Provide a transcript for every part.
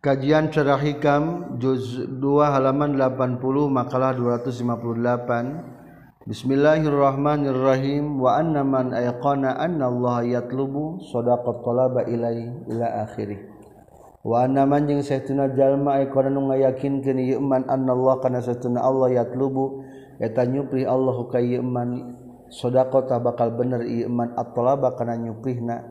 Kajian Cerah Hikam juz 2 halaman 80 makalah 258 Bismillahirrahmanirrahim. Wa anna man ayqana anna Allah yatlubu sadaqat talaba ilai ila akhirih. Wa anna man jeung sahtuna jalma ayqana nu ngayakinkeun ieu man anna Allah kana sahtuna Allah yatlubu eta nyupri Allah ka ieu man sadaqata bakal bener ieu man at-talaba kana nyuprihna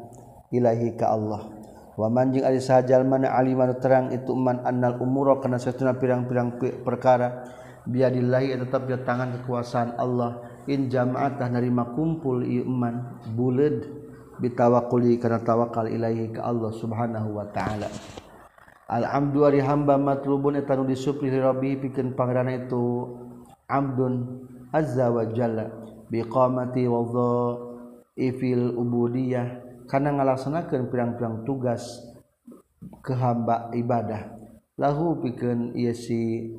ilahi ka Allah. Manjing Ali sajajal mana Aliman terang ituman annal umuro karena setuna pirang-pirang perkara biadillahi tetap dia tangan kekuasaan Allah. In jamaatah narima kumpul iman buled bitawakuli karena tawakal ilahi ke Allah subhanahu Wa ta'ala. Alhamdulillah hamba matlubun etanu disupli Rabbi bikin pangerana itu Abdun azza wa jalla biqamati wa ifil ubudiyah karena ngalaksanakan pirang-pirang tugas ke hamba ibadah lahu pikeun ieu si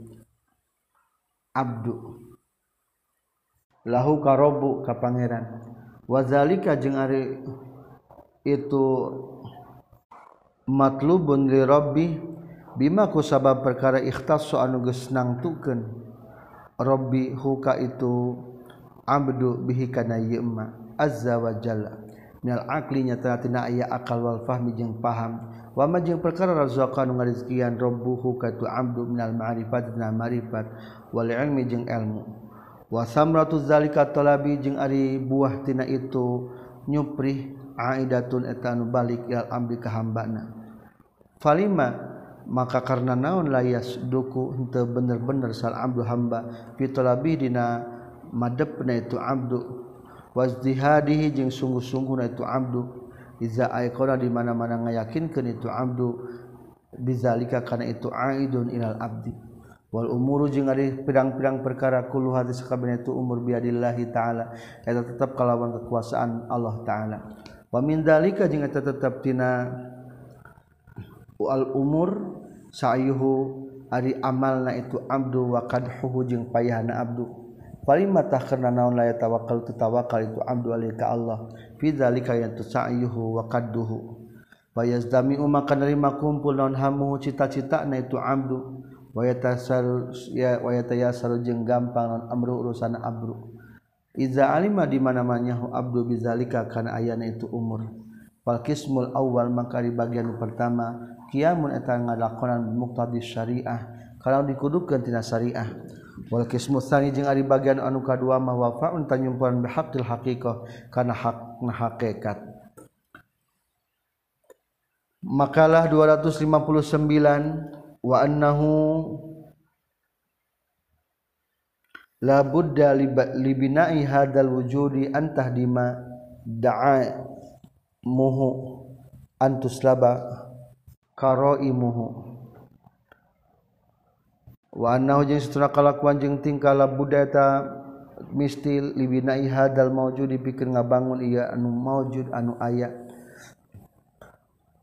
abdu. Lahu karobu ka pangeran. Wazalika jeung ari itu matlubun li rabbi bima ku sabab perkara ikhtas anu geus nangtukeun. Rabbi huka itu abdu bihi kana ieu azza wa jalla minal akli nyata tina aya akal wal fahmi jeung paham. Wa ma jeung perkara razaqa nu ngarizkian rabbuhu ka tu abdu minal ma'rifat dina ma'rifat. Wal ilmi jeung ilmu. Wa samratu zalika talabi jeung ari buah tina itu nyupri aidatun eta anu balik ilal amri ka hambana. Falima maka karena naon layas duku henteu bener-bener sal abdu hamba. Fitolabi dina madepna itu abdu. wajihadihi jeung sungguh-sungguh na itu Abdu. Iza aikona di mana-mana ngayakinkeun itu Abdu. Bizalika kana itu aidun ilal abdi. Wal umuru jeung ari pirang-pirang perkara kullu hadis sakabehna itu umur biadillahi taala. Eta tetap kalawan kekuasaan Allah taala. Wa min dalika jeung eta tetap tina al umur sayuhu ari amalna itu abdu wa qadhuhu jeung payahna abdu. paling matah karena naon la tawakal tu tawakal itu abdu alika Allah. Fi dzalika yantusa'yuhu wa qadduhu. Wa yazdami maka nerima kumpul naon hamu cita-cita na itu abdu. Wa ya wa yatayasar jeung gampang naon amru urusan abru. Iza alima di mana-mana abdu bizalika kana ayana itu umur. wal kismul awal maka di bagian pertama kiamun eta ngalakonan muqtadi syariah. Kalau dikudukeun tina syariah. wal qismu tsani jeung ari bagian anu kadua mah wafaun tanyumpuan bihaqqil haqiqah kana hakna hakikat makalah 259 wa annahu la budda libina'i hadal wujudi antah dima da'a muhu antuslaba karaimuhu. kalakuanjing tingkala budeta mistil libinahadal maujud dipikir ngabangun ia anu maujud anu aya.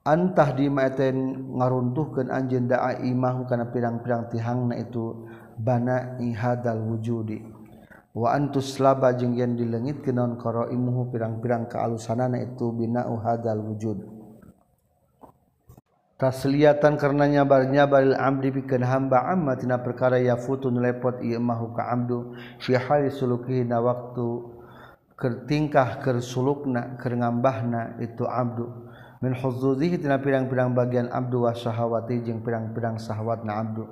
Antah dimaten ngaruntuhkan anjendaa imah karena pirang-pirang tihangna itu bana ihadal wujudi. Wa antus laba jeung yang dilengit kinaon imuhu pirang-pirang kealusanana itu bina uhadal wujud. Tasliatan karenanya barnya baril amdi pikeun hamba amma tina perkara ya futun lepot ieu mahu ka amdu fi hali sulukihi na waktu keur tingkah keur itu abdu min huzuzihi tina pirang-pirang bagian abdu wa syahawati jeung pirang-pirang syahwatna abdu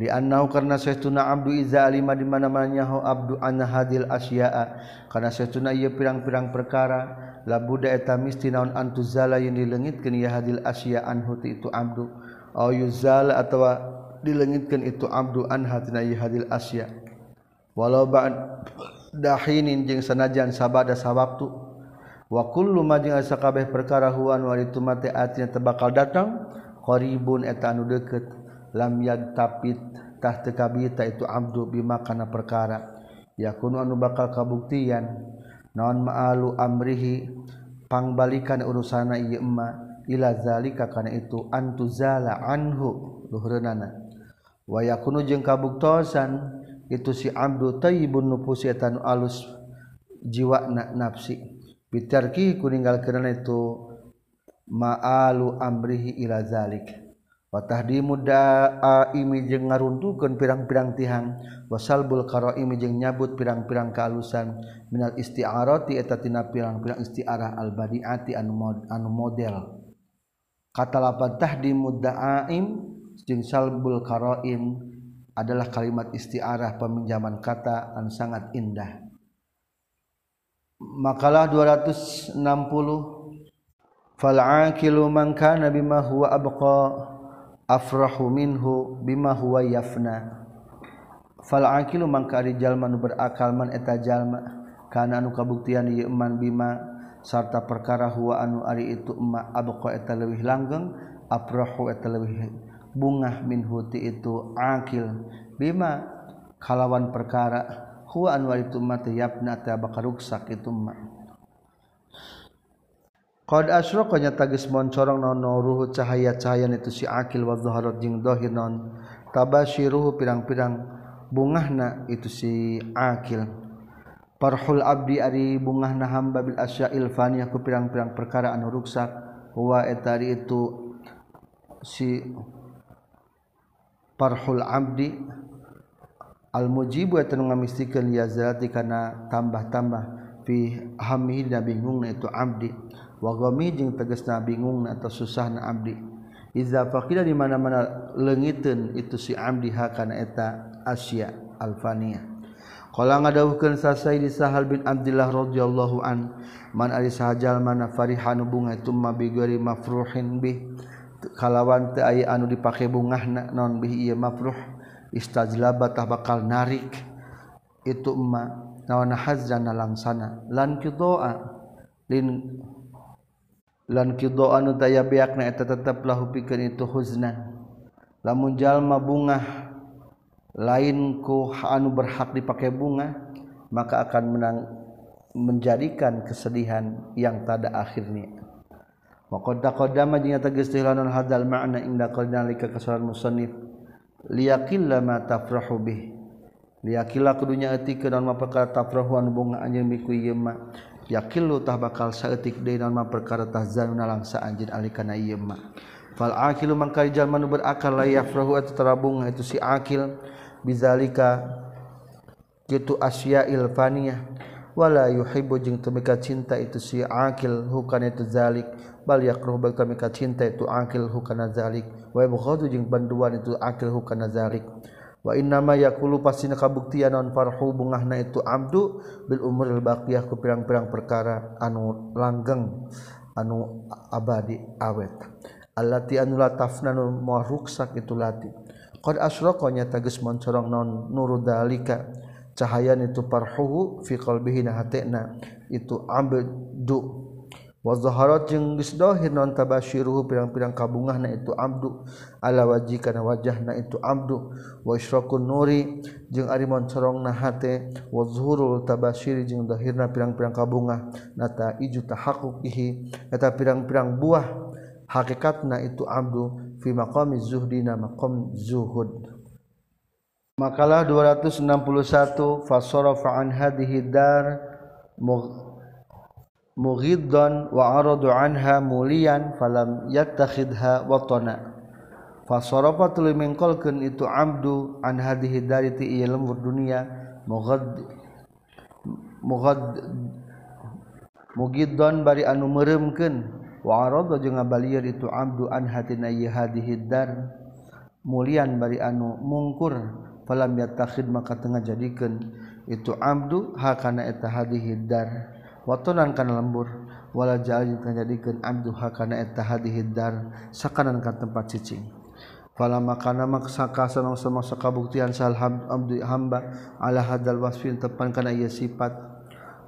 di annahu karna saestuna abdu iza alima di mana-mana nyaho abdu anna hadil asya'a. Karena saestuna ieu pirang-pirang perkara labuda eta misti naon antuzala yang dilengitkeun ya hadil asya anhu ti itu abdu. Au yuzal atawa dilengitkeun itu abdu an hatina ya hadil asya. Walau ba'd dahinin jeung sanajan sabada sawaktu wa kullu ma jeung sakabeh perkara huwan wa itu mate atina tebakal datang qaribun eta anu deukeut lam yantapit tah teu kabita itu abdu bima kana perkara. Yakunu anu bakal kabuktian. naon ma'alu amrihi pangbalikan urusana ieu emma ila zalika kana itu antuzala anhu luhureunana wa yakunu jeung kabuktosan itu si abdu tayyibun nufusi eta nu alus jiwa na nafsi. Bitarki ku ninggalkeun itu ma'alu amrihi ila zalika patah di muda imi jeung ngaruntukeun pirang-pirang tihang wasalbul qaraimi jeung nyabut pirang-pirang kealusan minal isti'arati eta tina pirang-pirang isti'arah al badiati anu anu model. Kata lapan tahdi mudda'aim jeung salbul qaraim adalah kalimat isti'arah peminjaman kata anu sangat indah. Makalah 260 fal'aqilu man kana bima huwa abqa afrahu minhu bima huwa yafna. Fal aqilu mangka ari jalma nu berakal man eta jalma kana anu kabuktian ieu man bima sarta perkara huwa anu ari itu ma abqa eta leuwih langgeng afrahu eta leuwih bungah minhu ti itu aqil. Bima kalawan perkara huwa anu ari itu ma yafna ta bakal ruksak itu ma. Qad asyraka nyata geus moncorong naon ruhu cahaya-cahayan itu si akil wa dhaharat jeung dhahir naon. Tabashiruhu pirang-pirang bungahna itu si akil. Parhul abdi ari bungahna hamba bil asya'il faniyah ku pirang-pirang perkara anu ruksak. Wa etari itu si parhul abdi al mujibu eta nu ngamistikeun ya zati kana tambah-tambah fi hammihi bingungna itu abdi wagomi jeung teges na bingung na atau susah na abdi. Iza faqila di mana-mana leungiteun itu si abdi hakana eta Asia alfania. Kalau ngadawuhkeun sasai di sahal bin Abdullah radhiyallahu an man ari sahajal mana farihan bunga itu bi mafruhin bih. Kalawan teu aya anu dipake bungahna naon bih ieu mafruh istajlaba tah bakal narik. Itu emma naon hazana langsana lan kidoa lin kido anu taya beak na eta tetaplah hupikeun itu huznan lamun jalma bunga lain ku anu berhak dipakai bunga maka akan menang menjadikan kesedihan yang tada akhirnya. Wa qad taqaddama jeung tilanon hadal ma'na inda qadalika kasaran musannif. Liyaqilla ma tafrahu bih. Liyaqilla kudunya eutikeun naon perkara tafrahu anu bunga anjeun biku ieu yakilutah bakal saetik de nama perkara tahzanuna langsa anjin alikana ieu ma fal akilu mangkali jalma nu berakal la yafrahu eta terabung itu si akil. Bizalika kitu asyail faniyah. Wala yuhibbu jeung teu cinta itu si akil hukana itu zalik. Bal yakruh bal teu cinta itu akil hukana zalik. Wa yabghadu jeung banduan itu akil hukana zalik wa innama yakulu pasina kabuktian non farhu bungahna itu abdu bil umril baqiyah ku pirang-pirang perkara anu langgeng anu abadi awet. Allati anu latafna nu maruksak itu lati. Qad asraqa nyata geus moncorong non nuru dalika cahayan itu farhu fi qalbihi na hatena itu abdu wazaharat jeung geus dohir non tabasyiruhu pirang-pirang kabungahna itu abdu. Ala waji kana wajahna itu abdu. Wa isyraqun nuri jeung ari moncorongna hate. Wa zuhurul tabasyiri jeung dohirna pirang-pirang kabungah. Nata iju tahaqquqihi eta pirang-pirang buah hakikatna itu abdu. Fi maqami zuhdina maqam zuhud. Makalah 261 fasarafa an hadhihi dar mughiddan wa aradu anha mulian falam yattakhidha watana. Fasarafa tuluy mingkolkeun itu abdu an hadhihi dari ti ieu lembur dunia mughad mughad mughiddan bari anu meureumkeun wa arada jeung ngabalieur itu abdu an hatina ieu hadhihi dar mulian bari anu mungkur. Falam yattakhid maka tengah jadikeun. Itu abdu hakana eta hadhihi dar. watonan kana lemburwala jadikan Abdulha kana etahadihidar sakanan ka tempat cicing. Pala makana maksaka sanang semasa kabuktian sal abdi hamba ala hadal wasfin tepan kana ieu sifat.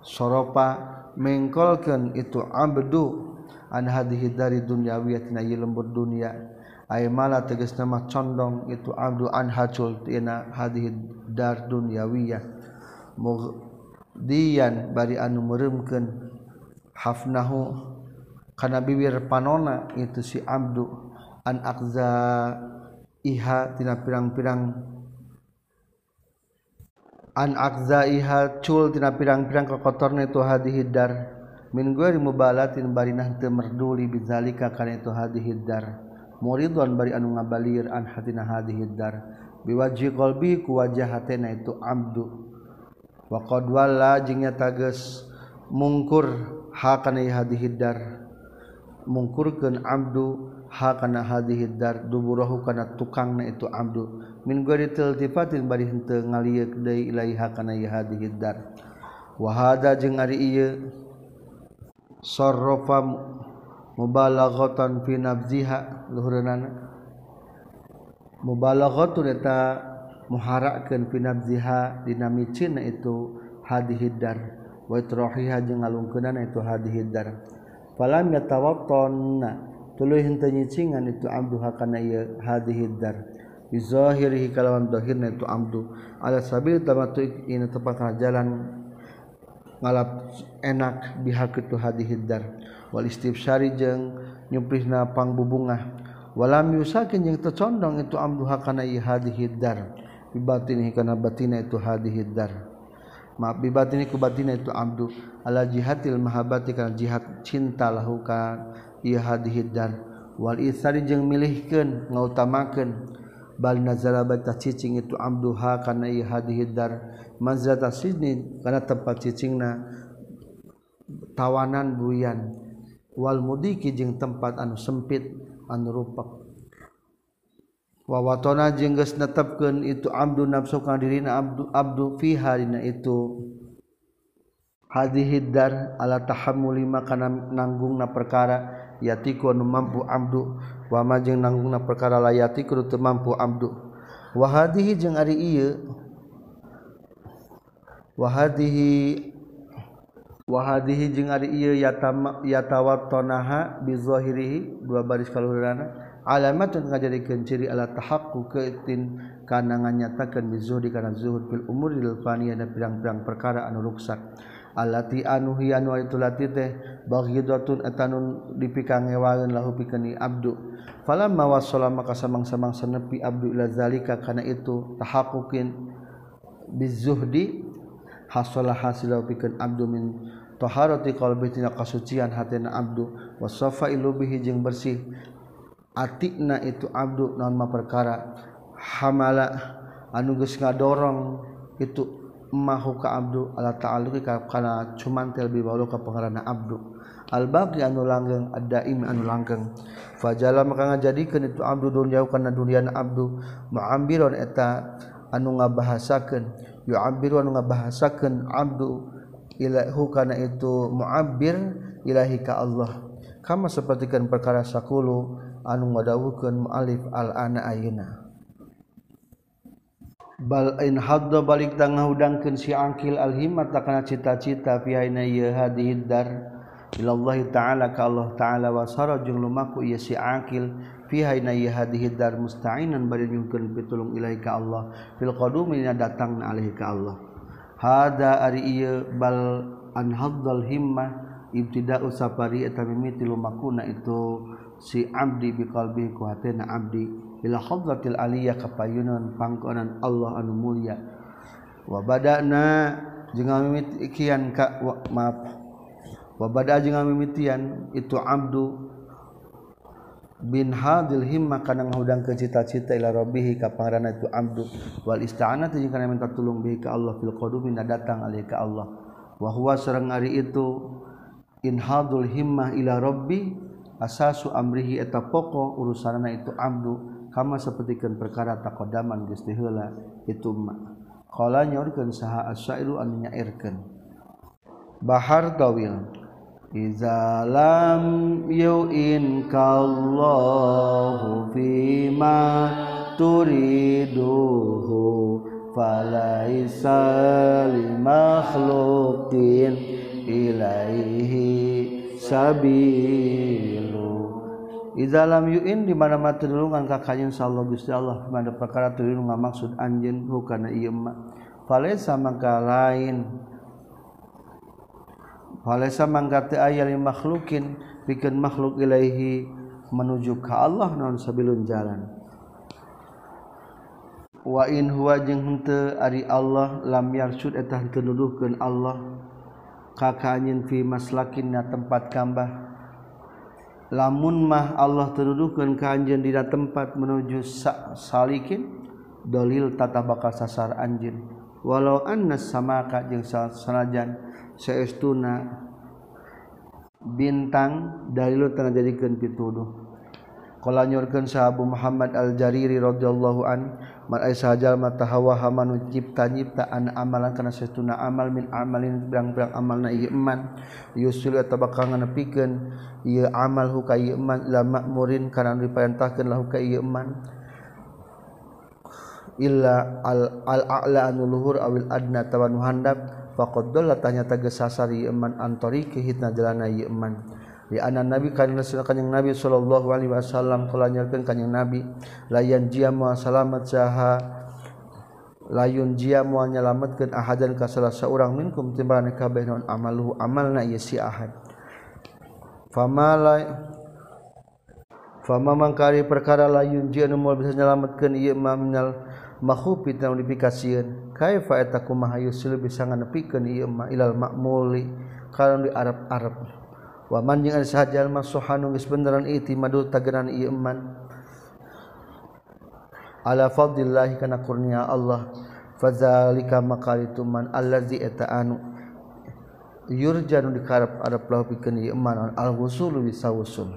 Soropa mengkolkeun itu abdu an hadihi dari dunyawiyah tina ieu lembur dunya ay mala tegasna mah condong itu abdu an hacul tina hadihi dar dunyawiyah dian bari anu meremken hafnahu karena bibir panona itu si Abdu an akza iha tina pirang-pirang. An akza iha cul tina pirang-pirang kekotorna itu hadihidar min gue mubalatin bari teu merduli bizalika kana itu hadihidar muridun bari anu ngabalir an hatina hadihidar biwaji qalbi ku wajah hatena itu abdu. waqawala jingnya tages mungkur hakana hadihidar mungkurkeun Abdu hakana hadihidar duburahu kana tukangna itu Abdu. Min gori tiltifatin bari henteu ngalieuk deui ilaiha kana hadihidar wa hada jeung ari ieu sarrafa mubalaghatan fi nafziha luhureunana mubalaghatun eta muharaken dina micina itu hadihidar wa itrahiha jeung ngalungkeunana itu hadihidar falam yatawattonna tuluy henteu nyicingan itu abdu hakana ieu hadihidar bi zahirihi kalawan zahirna itu abdu. Ala sabil tamatu ina tepat jalan ngalap enak bihak itu hadihidar wal istibsyari jeung nyuprihna pangbubungah. Walam yusakin jeung tecondong itu abdu hakana ieu hadihidar bibatin kana batina itu hadhihi dar. Maaf bibatin ku batina itu abdu. Ala jihatil mahabbati kana jihad cinta lahu ka ieu dar. Wal isari jeung milihkeun ngautamakeun. Bal nazala baita cicing itu abduha kana ieu hadhihi dar. Manzata sidni kana tempat cicingna tawanan buyan. Wal mudiki jeung tempat anu sempit anu rupak. wawatona jeung geus netepkeun itu abdu nafsu kana dirina abdu abdu fiha dina itu. Hadhihi dar ala tahammuli makana nanggungna perkara yatiku anu mampu abdu wa ma jeung nanggungna perkara la yatiku teu mampu abdu. Wa hadhihi jeung ari ieu wa hadhihi wa jeung ari ieu yatawattanaha bi zahirihi dua baris kaluhurana. Alamatun ngajadikeun ciri ala tahaqquq keutin kana nganyatakeun bizuhdi kana zuhud fil umuri lil faniyah dan pirang-pirang perkara anu ruksak. Alati anu hi anu itu lati teh baghidatun atanun dipikang ngewaeun lahu pikeun abdu. Falamma wasala maka samang-samang sanepi abdu ila zalika kana itu tahaqquqin bizuhdi hasolah hasil bikin abdu min toharoti qalbi tina kasucian hatena abdu. Wasofa ilubihi jeung bersih atikna itu Abdul norma perkara. Hamala anuges ngadorong itu mahu ka abdu. Ala ta'alluqi kana cuman tel bi balu ka pangarana abdu. Al baqi anu langgeng ad-daim anu langgeng. Fajala maka ngajadikeun itu abdu dunya kana dunyana abdu. Mu'ambiron eta anu ngabahasakeun. Yu'ambiru anu ngabahasakeun abdu. Ilahu kana itu mu'abbir ilahi ka Allah. Kama sapertikeun perkara sakulu. anu ngadawukeun muallif al ana ayeuna. Bal in hadda balik tangah udangkeun si angkil al himmat takana cita-cita fi aina ye hadiddar ilallah ta'ala ka Allah ta'ala wa sara jeung lumaku ieu si angkil fi hayna ye hadiddar musta'inan bari nyungkeun pitulung ilahi ka Allah. Fil qadumi datang datangna alih ka Allah. Hada ari ieu bal an haddal himmah ibtida'u safari eta mimiti lumakuna itu. si Abdi biqalbi ku hatena Abdi. Ila khadratil aliyah kapayunan pangkonan Allah anu mulia. Wa badana jeung mimitian ka wa, maaf. Wa bada jeung mimitian itu abdu bin hadil himma kana ngahudang ke cita-cita ila rabbih ka pangarana itu abdu. Wal isti'anatu jeung kana minta tulung bihi ka Allah fil qadumi datang alih ka Allah. Wa huwa sareng ari itu inhadul himmah ila rabbi asasu amrihi eta pokok urusanana itu abdu kama sapertikeun perkara taqaddaman geus diheula itu ma. Qala nyorkeun saha asyairu anu nyairkeun. Bahar tawil Iza lam yu'in kallahu fima turiduhu falaisa limakhluqin ilaihi sabil. Izalam yu'in di mana mati tulungan ka kanjeng sallallahu Gusti Allah mana perkara tulung maksud anjeun hukana ieu mah falaisa mangka lain. Walesa manggate ayat makhlukin bikin makhluk ilaihi menuju ke Allah non sabilun jalan. Wa in huwa jeung henteu ari Allah lam yarsud eta henteu Allah ka kanyin fi maslakinna tempat kambah lamun mah Allah terdudukan ke anjin di tempat menuju sa salikin dolil tata bakal sasar anjin walau annas samaka jeung sanajan saestuna bintang dalil tengah jadikeun pituduh. Qala nyurkeun sahabu Muhammad Al-Jariri radhiyallahu an marjal mata hamanu cipta-nyiptaan amalan karena setuna amal min amalin berang-berang amal ieu iman yusul atau bakal nganepikan ia amal huka iman lama murin karena diperintahkan lah huka iman illa al al a'la anu luhur awil adna tawanu handap faqad dalla tanya tegas sasari iman antori kehitna jalana iman iman anak nabi karena yang nabi Shallallahu Alaihi Wasallam kalaunyarkan kanyang nabi. Layan jia mua salamet saha layun jia mua nyalametkan ahadan ka salah seorang minkum timbalan kabeh non amaluhu. Amalna ieu si ahad. Fama la fama mangkari perkara layun jia nu moal bisa nyalametkeun ieu ma minal makhufi tanu dipikasieun kaifa eta kumaha yusil bisa nganepikeun ieu ma ilal makmuli. Kalau di Arab-Arab waman jeung sahajal masuhanu geus beneran iti madu tagenan ieu eman. Ala fadlillahi kana kurnia Allah fadzalika maqalitu man allazi eta anu yurjanu dikarep arep lahu pikeun ieu eman al wusul bisa wusul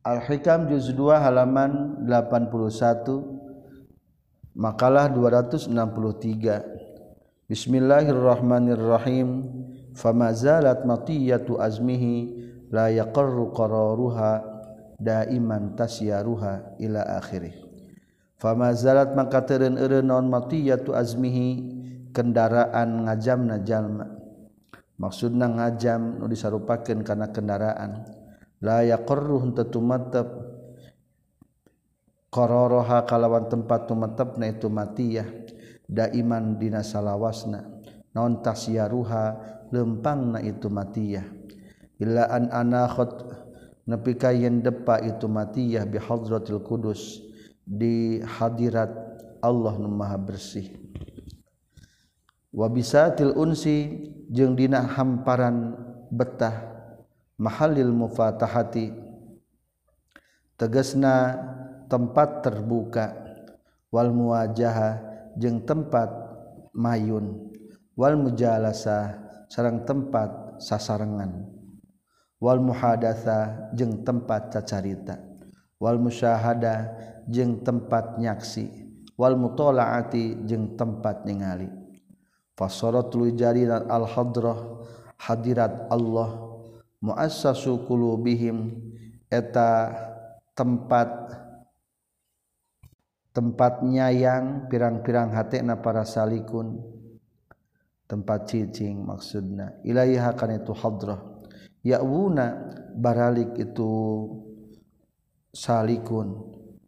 Al Hikam juz 2 halaman 81 makalah 263 Bismillahirrahmanirrahim famazalat matiyatu azmihi la yaqarru qararuha daiman tasyaruha ila akhirih. Famazalat maka teureun eureun naon matiyatu azmihi? Kendaraan ngajamna jalma maksudna ngajam nu disarupakeun kana kendaraan. La yaqarru henteu tumetep. Qararaha kalawan tempat tumetepna itu matiyah. Daiman dina salawasna. Naon tasyaruha lempang na itu matiyah. Ilaan anakhot nepi ka yen depa itu matiyah bi hadratil kudus di hadirat Allah nu maha bersih. Wa bisatil unsi jeung dina hamparan betah mahalil mufatahati tegasna tempat terbuka wal muwajaha jeung tempat mayun wal mujalasa sarang tempat sasarengan. Wal muhadatsa jeung tempat cacarita. Wal musyahada jeung tempat nyaksi. Wal mutolaati jeung tempat ningali. Fasaratul jarirat al hadrah hadirat Allah muassasu qulubihim eta tempat tempat nyayang pirang-pirang hatena para salikun. Tempat cicing maksudna ilaiha kan itu hadrah. Ya'wuna baralik itu salikun.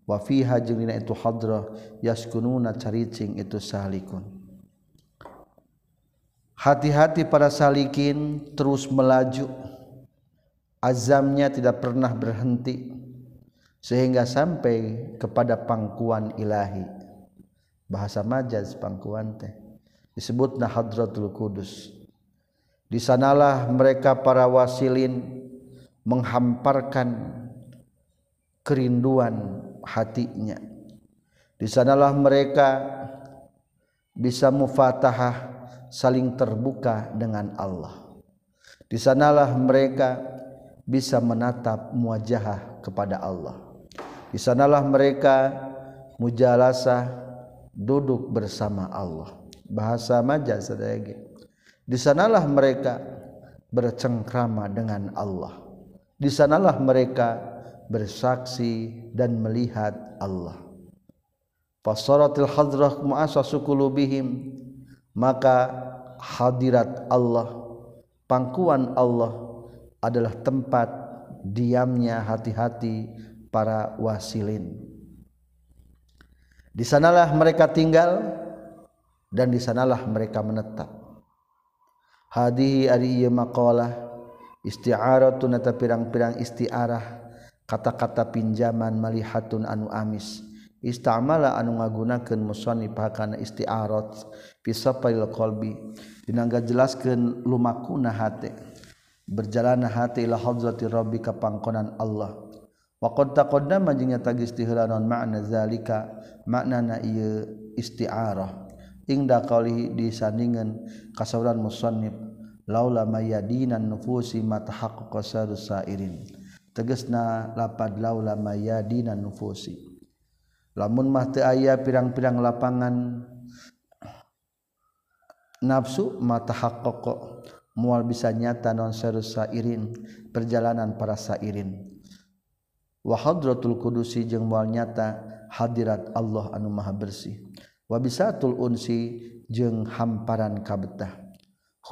Wa fiha jeung dina itu hadrah. Yaskununa caricing itu salikun. Hati-hati para salikin terus melaju. Azamnya tidak pernah berhenti. Sehingga sampai kepada pangkuan ilahi. Bahasa majaz pangkuan teh disebut Nahadratul Kudus di sanalah mereka para wasilin menghamparkan kerinduan hatinya. Di sanalah mereka bisa mufatahah saling terbuka dengan Allah. Di sanalah mereka bisa menatap muajahah kepada Allah. Di sanalah mereka mujalasah duduk bersama Allah bahasa maja sadaya di sanalah mereka bercengkrama dengan Allah. Di sanalah mereka bersaksi dan melihat Allah. Fasaratil hadrah qulubihim. Maka hadirat Allah pangkuan Allah adalah tempat diamnya hati-hati para wasilin. Di sanalah mereka tinggal dan di sanalah mereka menetap. Hadihi ari ieu maqalah isti'aratun eta pirang-pirang isti'arah kata-kata pinjaman malihatun anu amis. Istamala anu ngagunakeun musannif kana isti'arat fi safail qalbi. Dina jelaskeun lumakuna hate. Berjalan hati ila hadzati rabbi ka pangkonan Allah. Wa qad taqaddama jeung nyata geus tiheulah makna na ieu isti'arah. ingda qaulihi disandingan kasauran musannif laula mayadinan nufusi matahaqqaqa sarusairin tegasna lapad laula mayadinan nufusi. Lamun mah teu aya pirang-pirang lapangan nafsu matahaqqaqa mual bisa nyata non sarusairin perjalanan para sairin. Wa hadratul kudusi jeung mual nyata hadirat Allah anu maha bersih. Wabisatul unsi jeung hamparan kabetah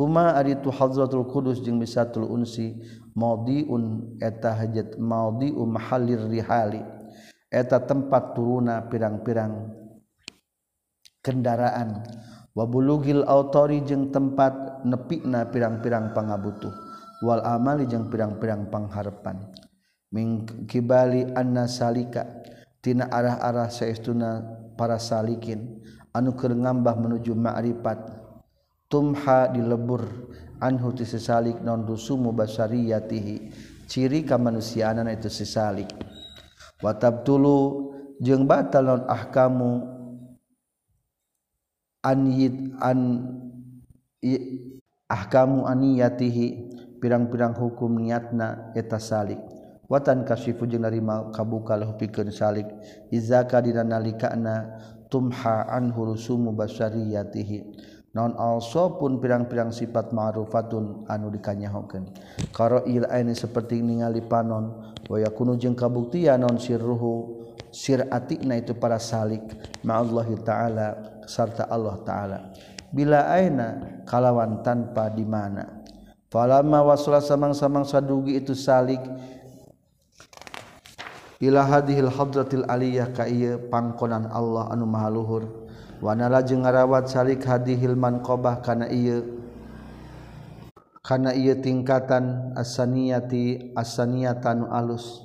huma ari tu hadratul qudus jeung bisatul unsi maudiun eta hajat maudiu mahallir rihali. Eta tempat turuna pirang-pirang kendaraan. Wabulugil autori jeung tempat nepikna pirang-pirang pangabutuh. Wal amali jeung pirang-pirang pangharepan. Min kibali anna salika tina arah-arah saestuna para salikin anuker ngambah menuju ma'rifat tumha dilebur anhu tisesalik non rusumu basariyatihi. Ciri kemanusiaanan itu sesalik. Watab tulu jeung batal non ahkamu anhid an ahkamu aniyatihi pirang-pirang hukum niatna eta salik. Watan kasifu jeung narima kabuka lahu pikeun salik. Izaka dina nalikana tumha anhu rusumu basyariyatihi non also pun pirang-pirang sifat ma'rufatun anu dikanyahokeun. Karoil aini seperti ningali panon waya kunu jeung kabuktian non sirruhu sir atikna itu para salik ma'allahi ta'ala serta Allah ta'ala. Bila aina kalawan tanpa di mana. Falamma wasala samang-samang sadugi itu salik ila hadhil hadratil aliyah ka ieu pangkonan Allah anu maha luhur. Wa nala jeung ngarawat salik hadhil manqabah kana ieu kana ieu tingkatan asaniyati asaniyatan alus.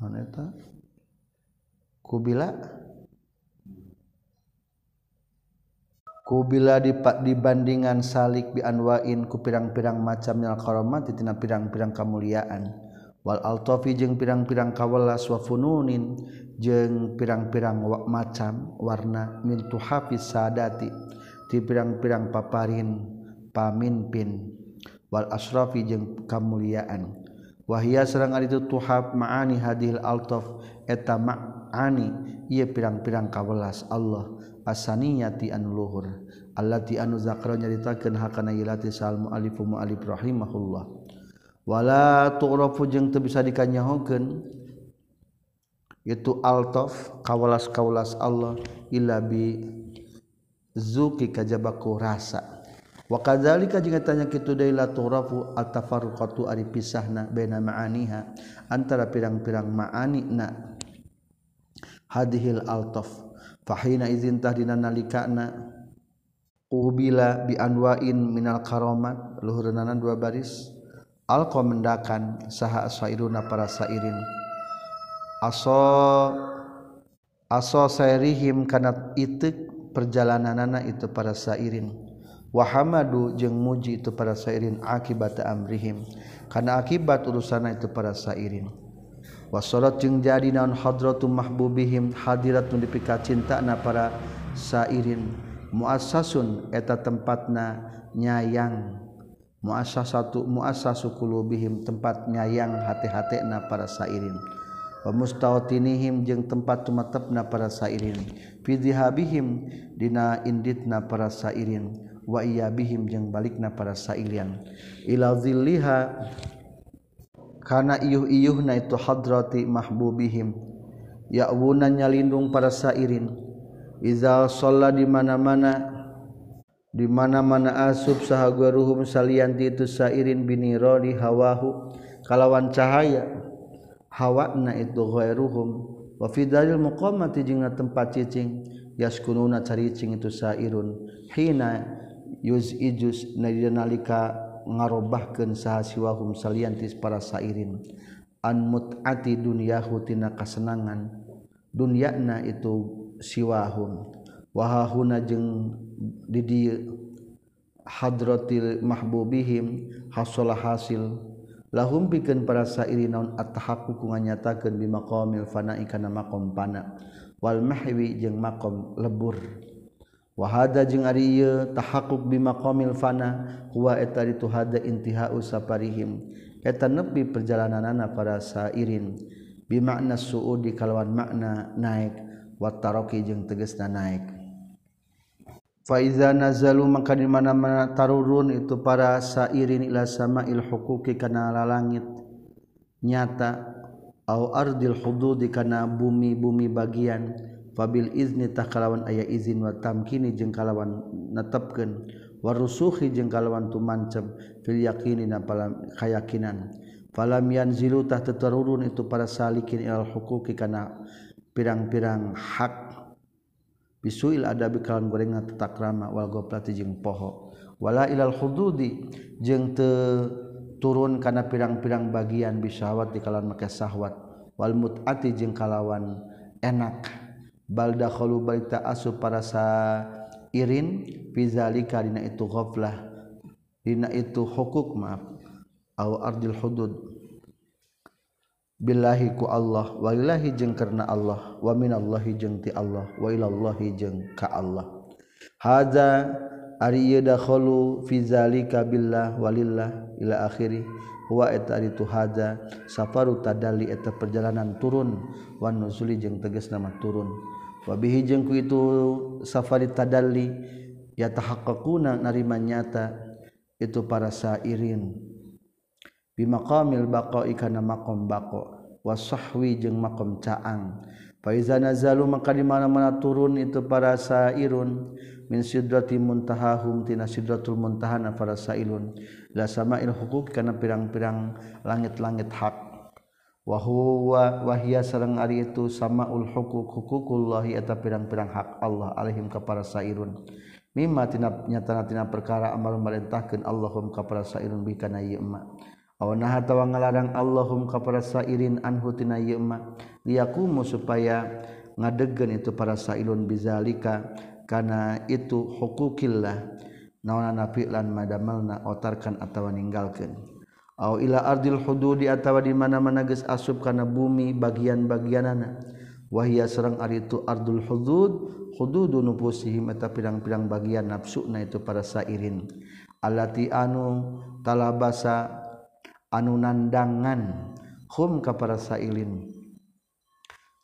Aneta kubila kubila dipak dibandingan salik bianwain ku pirang-pirang macamnya karomati tina pirang-pirang kemuliaan wal altofi jeung pirang-pirang kawelas wa fununin jeung pirang-pirang wa macam warna min tuhafiz sadati ti pirang-pirang paparin pamimpin wal asrafi jeung kamuliaan. Wahia sareng ari itu tuhab maani hadhil altof eta maani ieu pirang-pirang kawelas Allah. asaniyati anu luhur allati anu zakra nyaritakeun hakana ilati sal muallif muallif rahimahullah. Wala tu'rafu jeung teu bisa dikanyahokeun itu altaf kawalas-kawalas Allah illa bi zuki kajabaku rasa. Wa kadzalika jeung tanya kitu deui la tu'rafu at-tafarruqatu ari pisahna baina ma'aniha antara pirang-pirang ma'ani na hadhil altaf fahina izintah dina nalikana. Ubila bi anwain minal karomat. Luhureunana dua baris. Alqa mendakan saha asairuna para sairin. Aso aso sairihim kana itik perjalananana itu para sairin. Wahamadu jeung muji itu para sairin akibat amrihim. Kana akibat urusana itu para sairin wasolat jeung jadi naon hadratu mahbubihim hadiratun dipika cinta na para sairin. Muasasun eta tempatna nyayang. Muassasatu satu qulubihim sukulubihim tempat nyayang hati-hati na para sairin. Pemustawatinihim jeung tempat tumatepna para sairin. Fidihabihim dina inditna para sairin. Wa iyabihim jeung balikna para sairin ila zilliha karena iyuh-iyuh na itu hadrati mahbubihim. Ya'wunan nyalindung para sairin. Iza sholla di mana-mana di mana-mana asub sahaguruhum salianti itu sairin binironi hawahu. Kalawan cahaya hawana itu ghairuhum. Wa fi dalil muqamati jeung tempat cicing yaskununa caricing itu sairun. Hina yuzijus nalika ngarobahkeun saha siwahum salian para sairin. An mut'ati dunyahu tina kasenangan. Dunyana itu siwahum wahahuna jeung di dieu hadratil mahbubihim hasolah hasil. Lahum pikeun para sairi naon at-tahaqqu nganyatakeun bi maqamil fana'i kana maqam pana wal mahwi jeung maqam lebur. wahada jeung ari ieu tahaqqu bimaqamil fana huwa eta itu hada intihau safarihim eta nepi perjalananana para sairin. Bimakna suudi kalawan makna naik wa taroki jeung tegasna naik. Fa iza nazalu maka di mana-mana tarurun itu para sairin ila samail huquqi kana langit nyata au ardil hududi kana bumi-bumi bagian. fabil izni takalawan aya izin wa tamkini jeung kalawan netepken warusuhi jeung kalawan tumancem fil yakini napalam kayakinan. Falam yanzilu tah tetarurun itu para salikin ilal hukuki kana pirang-pirang hak. Bisuil adabi kalawan gorengan tetakrama wal goplati jeung poho. Wala ilal hududi jeung te turun kana pirang-pirang bagian bisawat di kalawan make sahwat. Wal mut'ati jeung kalawan enak. Bal dakhalu balita asu para sa irin fi zalika dina itu ghaflah dina itu hukuk maaf au ardil hudud. Billahi ku Allah waillahi jeng karena Allah wa minallahi jeng ti Allah wa ilallahi jeng ka Allah. Hadza ari yadkhulu fi zalika billah walillah ila akhiri huwa eta itu hadza safaru tadalli eta perjalanan turun wan nuzuli jeung tegas nama turun wa bihi jeung itu safari tadalli ya tahaqqaquna narima nyata itu para sairin. Maqamil bako ikana makom bako wasahwi jeung makom caang. Faiza nazalu maka di mana-mana turun itu para sairun. Min sidrati muntahahum tina sidratul muntahana para sailun la sama'il huquq kana pirang-pirang langit-langit hak wahwahia sareng Ari itu samaul huquq hukukullahi eta pirang-pirang hak Allah alaihim ka para sairun. Mimma tina nyatana-tina perkara amal merintahkeun Allahum ka para sairun bikana ieu aw naha tawa ngalarang Allahum ka para sairin anhu tina ieu ma supaya ngadegkeun itu para sairun bizalika kana itu hukukillah. Naona nafi lan madamalna otarkan atawa ninggalkeun. Aw ila ardil hududi atawa di mana-mana geus asub kana bumi bagian-bagianana. Wahia serang ari itu ardul hudud hududun nufusihim eta pirang-pirang bagian nafsu na itu para sairin. allati anu talabasa anu nandangan hum ka para sailin.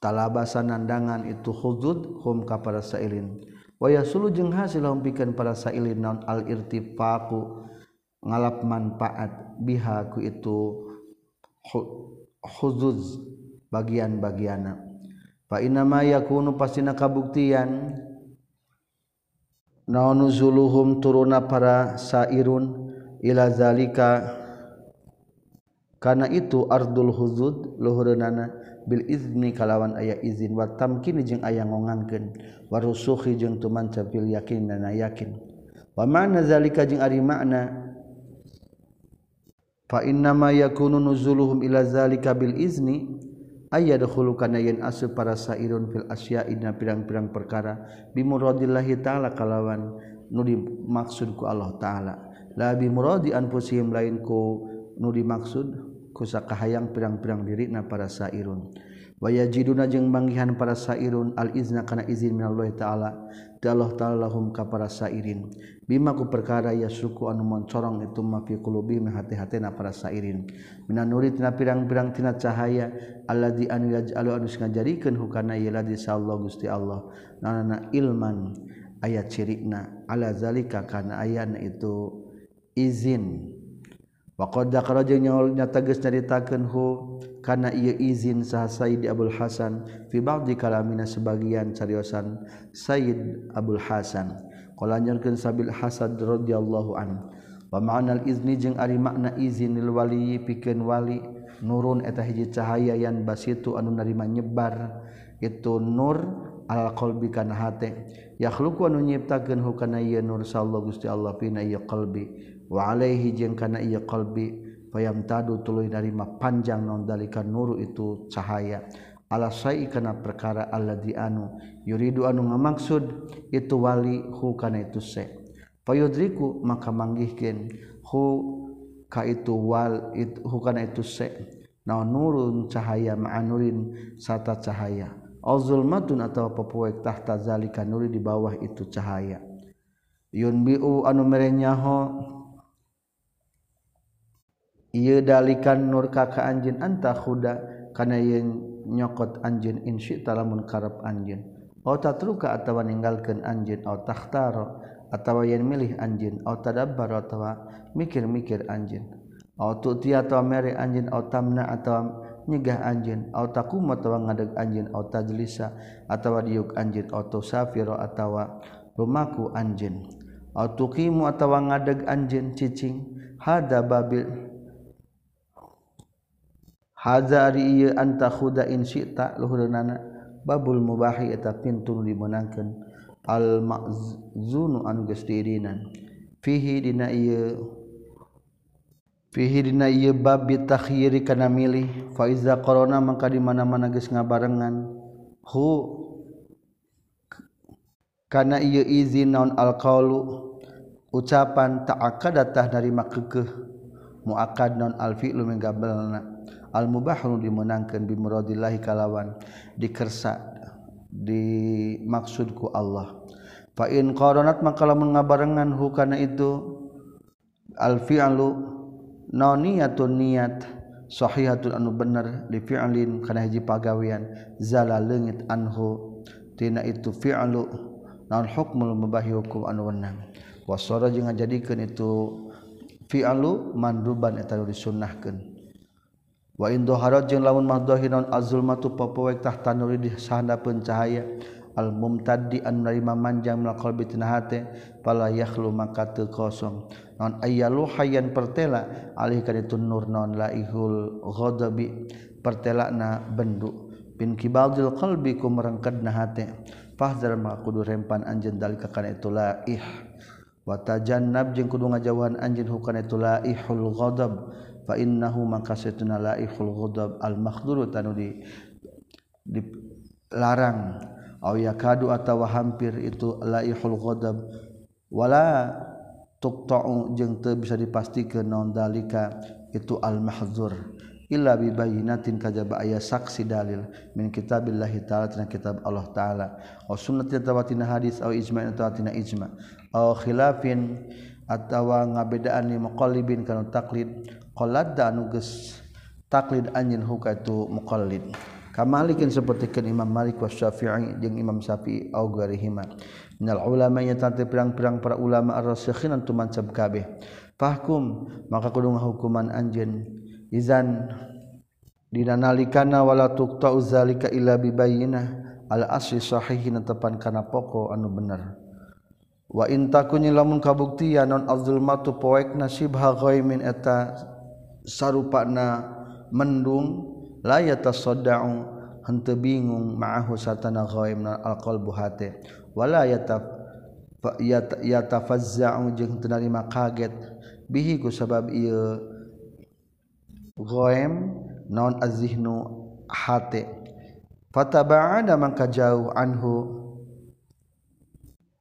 Talabasa nandangan itu hudud hum ka para sailin. Waya sulu jeung hasil pikan para sailin naun al irtifaqu ngalap manfaat bihaku itu khuzuz bagian-bagiana. Fa inna ma yakunu pasina kabuktian naonuzuluhum turuna para sairun ila zalika. Karena itu ardul huzud luhurunana bil izni kalawan ayah izin wa tamkini jeung aya ngongankeun warusuhi jeung tuman capil yakin dan yakin. Wa ma'na zalika jeung ari makna fa inna ma yakunu nuzuluhum ila zalika bil izni ayah dahulukan yen asu para sairun fil asya ina pirang-pirang perkara bimuradillahi ta'ala kalawan nu dimaksud ku Allah ta'ala. La bimuradi anfusihim lain ku nu dimaksud ku sakahayang pirang-pirang diri na para sairun. waya jiduna jeung manggihan para sairun al-izna kana izin minallah ta'ala. Allah ta'ala lahum ka para sairin. Bima ku perkara ya suku anu moncorong itu ma fi qulubihim hati-hatina para sairin. Minan nuri tina pirang-pirang tina cahaya alladzi an yaj'alu anu ngajadikeun hukana ieu ladzi sallallahu gusti Allah. Nana ilman ayat cirikna. Ala zalika kana ayana itu izin. Wa qad dzakara jeung nyata geus nyaritakeun hu karena ia izin sah Said Abdul Hasan fi ba'di kalamina sebagian cariosan Said Abdul Hasan. Qala Sabil Hasan radhiyallahu an wa ma'nal izni jeung ari makna izin lil wali pikeun wali nurun eta hiji cahaya yan basitu anu narima nyebar itu nur al qalbi kana hate yakhluqu anu nyiptakeun hukana ieu nur sallallahu gusti Allah pina ieu qalbi wa alaihi jeung kana ieu qalbi. Payam tadu tulu narima panjang non dalikan nuru itu cahaya. Alasai kana perkara Allah di anu yuridu anu ngamaksud itu wali hu kana itu se. Fayudriku maka manggihkeun hu ka itu wal itu hu kana itu se. Naon nurun cahaya ma'anurin sata cahaya. Au zulmatun atau papuek tahta zalika nuri di bawah itu cahaya. Yunbiu anu merenyaho ieu dalikan nur ka ka anjeun anta khuda kana yang nyokot anjeun insyita lamun karep anjeun au tatruka atawa ninggalkeun anjeun au takhtaro atawa yen milih anjeun au tadabbar atawa mikir-mikir anjeun au tuti atawa mere anjeun au tamna atawa nyegah anjeun au takum atawa ngadeg anjeun au tajlisa atawa diuk anjeun au tusafiro atawa lumaku anjeun au tuqimu atawa ngadeg anjeun cicing hada babil hazari anta khuda in syi'ta luhurna babul mubahi eta pintu dimenangkeun al ma'zunu anu geus diirinan fihi dina ieu fihi dina ieu bab bitakhyiri kana milih. Fa iza qarona mangka di mana-mana geus ngabarengan. Hu kana ieu izin naon al qaulu ucapan ta'akkadatah dari makeuh muakad non al fi'lu mengabelna al-mubahun dimenangkan bimuradillah kalawan. Dikersa dimaksudku Allah. Fa in qaranat maka lamun ngabarengan hukana itu al fi'lu noniyatun niat sahihatun anu bener li fi'lin kana hiji pagawean zala leungit anhu. Tina itu fi'lu naon hukmul mubahi hukum anu wenang. Wasara jeung ngajadikeun itu fi'lu manduban eta disunnahkeun. wa indoharot jeung lamun mahdohiron azulmatu popowek nuri di sahanda pencahaya al mumtadi an narima manjang mil qalbi tina hate pala yakhlu maka teu kosong. Non ayyalu hayyan pertela alih ka ditu nur non laihul ghadabi pertelana bendu. Bin kibaldil qalbi ku merengkedna hate. Fahzar maka kudu rempan anjeun dalika kana itu laih wa tajannab jeung kudu ngajauhan anjeun hukana itu laihul ghadab. fa innahu maka satuna laikhul ghadab al makhduru tanu di dilarang aw yakadu atawa hampir itu laihul ghadab. Wala tuqta'u jeung teu bisa dipastikeun naon dalika itu al mahdzur illa bi bayyinatin kajaba aya saksi dalil min kitabillahi ta'ala tina kitab Allah ta'ala. Aw sunnati tawatina hadis aw ijma'in tawatina ijma' aw khilafin atawa ngabedaan li muqallibin kana taklid dan nuges taklid anjin huka itu muqallid. Kamalikin sapertikeun Imam Malik wa Syafi'i jeung Imam Syafi'i au garihima minal ulama nya tante pirang-pirang para ulama ar-rasikhin antum mansab kabeh. Fahkum maka kudu hukuman anjeun. Izan dina nalikana wala tuqta'u zalika illa bibayyinah al asli sahihin tepan kana pokok anu bener. Wa intakunyi lamun kabuktian non azulmatu poek nasib ha ghaimin eta sarupana mendung la yatasadda'u henteu bingung ma'ahu satana ghaim alqalbu hate wala yataf yatafazza'u jeung teu narima kaget. Bihi ku sabab ieu ghaim naon azihnu hate fataba'ada maka jauh anhu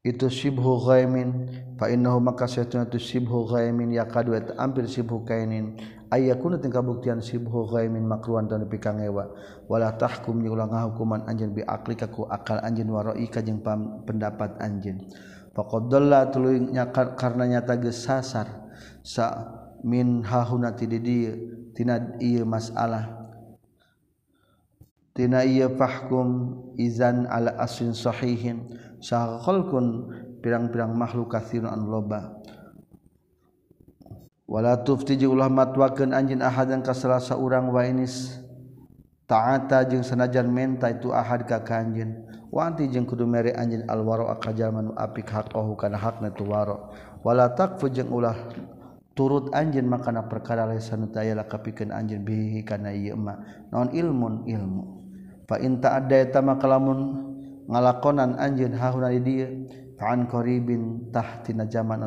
itu sibhu ghaimin fa innahu maka saytuna tu sibhu ghaimin yakadu eta ampir sibhu kainin aya kuno teu kabuktian sibhu ghaimin makruan dan pikang ewa wala tahkum jeung ulah ngahukuman anjeun bi akli ku akal anjeun waroi ka jeung pendapat anjeun. Faqad dalla tuluy nyakar karena nyata geus sasar. Sa min hahuna ti di dieu tina ieu masalah. Tina ieu fahkum izan ala aslin sahihin. Sahaqalkun pirang-pirang makhluk katsirun an loba. wala tufti jeung ulah matwakeun anjeun ahad yang ka urang wa inis. Ta'ata jeung sanajan menta itu ahad ka kanjeun wanti jeung kudu mere anjeun alwaro akajalma nu apik haqqahu kana hakna tu waro. Wala takfu jeung ulah turut anjeun makana perkara lesan taya lakapikeun anjeun bihi kana ieu mah naon ilmun? Ilmu. Fa in ta'adda eta makalamun ngalakonan anjeun hahuna di dieu fa'an qaribin tahtina zaman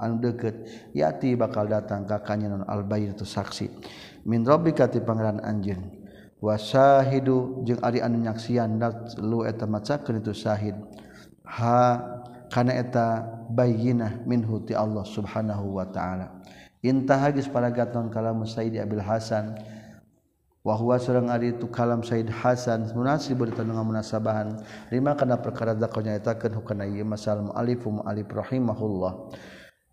anu deket yati bakal datang kakaknya non albayin itu saksi. Min robbi kati pangeran anjing wasahidu jeung ari anu nyaksian lu eta macakeun itu syahid. Ha kana eta bayyinah minhu ti Allah subhanahu wa ta'ala. Intah geus paragat non kalam Said Abil Hasan. Wahwa seorang ari itu kalam Said Hasan munasib berita dengan munasabahan lima kana perkara zakonya etakeun hukana ieu masal mu'alif mu'alif rahimahullah.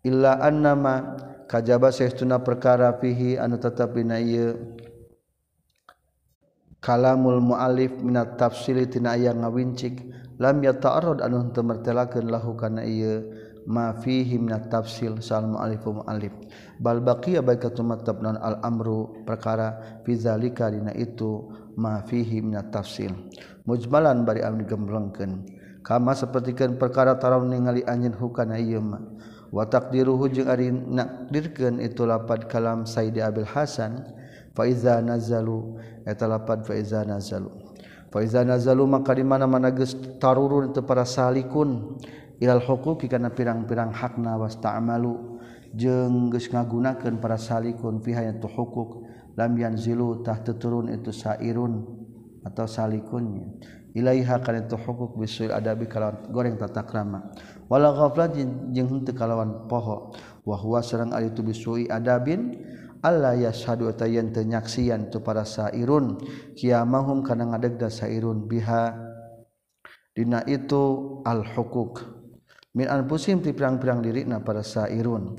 illa annama kajaba saestuna perkara fihi anu tetap dina ieu. Kalamul mualif minat tafsili tina aya ngawincik lam yata'arrad anu teu martelakeun lahu kana ieu. Ma fihi minat tafsil sal mualif mualif bal baqiya baik katumatab non al amru perkara fi zalika dina itu ma fihi minat tafsil. Mujmalan bari anu digemblengkeun. Kama sapertikeun perkara taraw ningali anjeun hukana ieu mah. watak diruhu jeung ari nakdirkeun itu lapad kalam Sayyidi Abil Hasan faiza nazalu eta lapad faiza nazalu. Faiza nazalu maka di mana-mana geus tarurun teu para salikun ilal huquqi kana pirang-pirang hakna wasta'malu jeung geus ngagunakeun para salikun fiha yang huquq lam yanzilu tah teturun itu sairun atau salikunnya. Ilaiha kana itu huquq bisul adabi kalawan goreng tata krama. Wala ghaflat jeung henteu kalawan poho. Wa huwa sareng ari itu bisui adabin. Allah yashadu tayan tenyaksian tu para sairun. Kiamahum kana ngadegda sairun biha. Dina itu al hukuk. Min anfusim ti pirang-pirang dirina para sairun.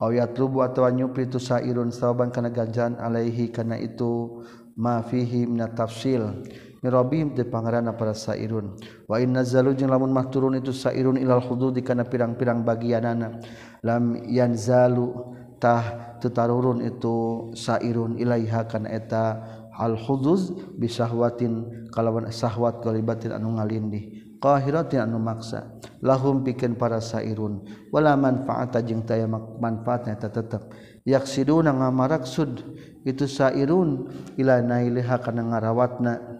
Aw yatlubu atawa nyupri tu sairun sawaban kana ganjaran alaihi kana itu ma fihi min tafsil mirobihim ti pangarana para sairun. Wa in zalu jeung lamun mahturun itu sairun ilal hudud kana pirang-pirang bagianana lam yanzalu tah tetarurun itu sairun ilaiha kana eta al huduz bisahwatin kalawan sahwat qalibatin anu ngalindih. Qahiratin anu maksa. Lahum pikeun para sairun. Wala manfaata jeung taya manfaatna eta tetep. Yaksiduna ngamaraksud itu sairun ila nailiha kana ngarawatna.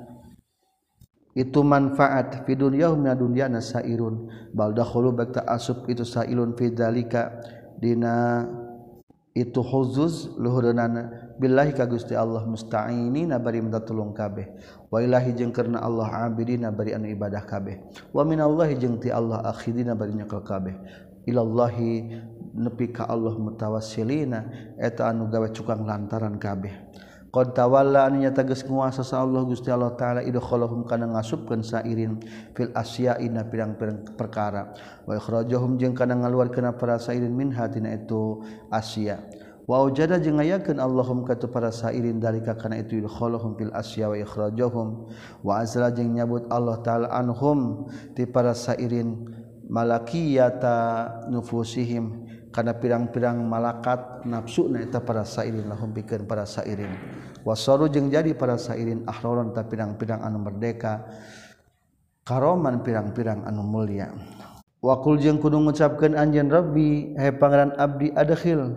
itu manfaat fi dunyahum ya dunya nasairun bal dakhulu bakta asub itu sailun fi dzalika. Dina itu huzuz luhurna billahi ka Gusti Allah musta'ini bari minta tulung kabeh. Wa ilahi jeung karna Allah abidina bari anu ibadah kabeh. Wa minallahi jeung ti Allah akhidina bari nyekel kabeh. Ilallahi nepi ka Allah mutawassilina. Eta anu gawe cukang lantaran kabeh. Qad tawalla anu nyata geus nguasa sa Allah Gusti Allah taala idkhalahum kana ngasupkeun sairin fil asya'ina pirang-pirang perkara. Wa ikhrajahum jeung kana ngaluarkeun para sairin min hatina itu asya. Wa wajada jeung ayakeun Allahum ka para sairin dalika kana itu idkhalahum fil asya wa ikhrajahum. Wa azra jeung nyabut Allah taala anhum ti para sairin malakiyata nufusihim. karena pirang-pirang malakat nafsu naeta para sairin lahum bikin para sairin. Wasaru jeung jadi para sairin ahroron ta pirang-pirang anu merdeka karoman pirang-pirang anu mulia. Wakul jeung kudu ngucapkeun anjeun rabbi he pangeran abdi adkhil.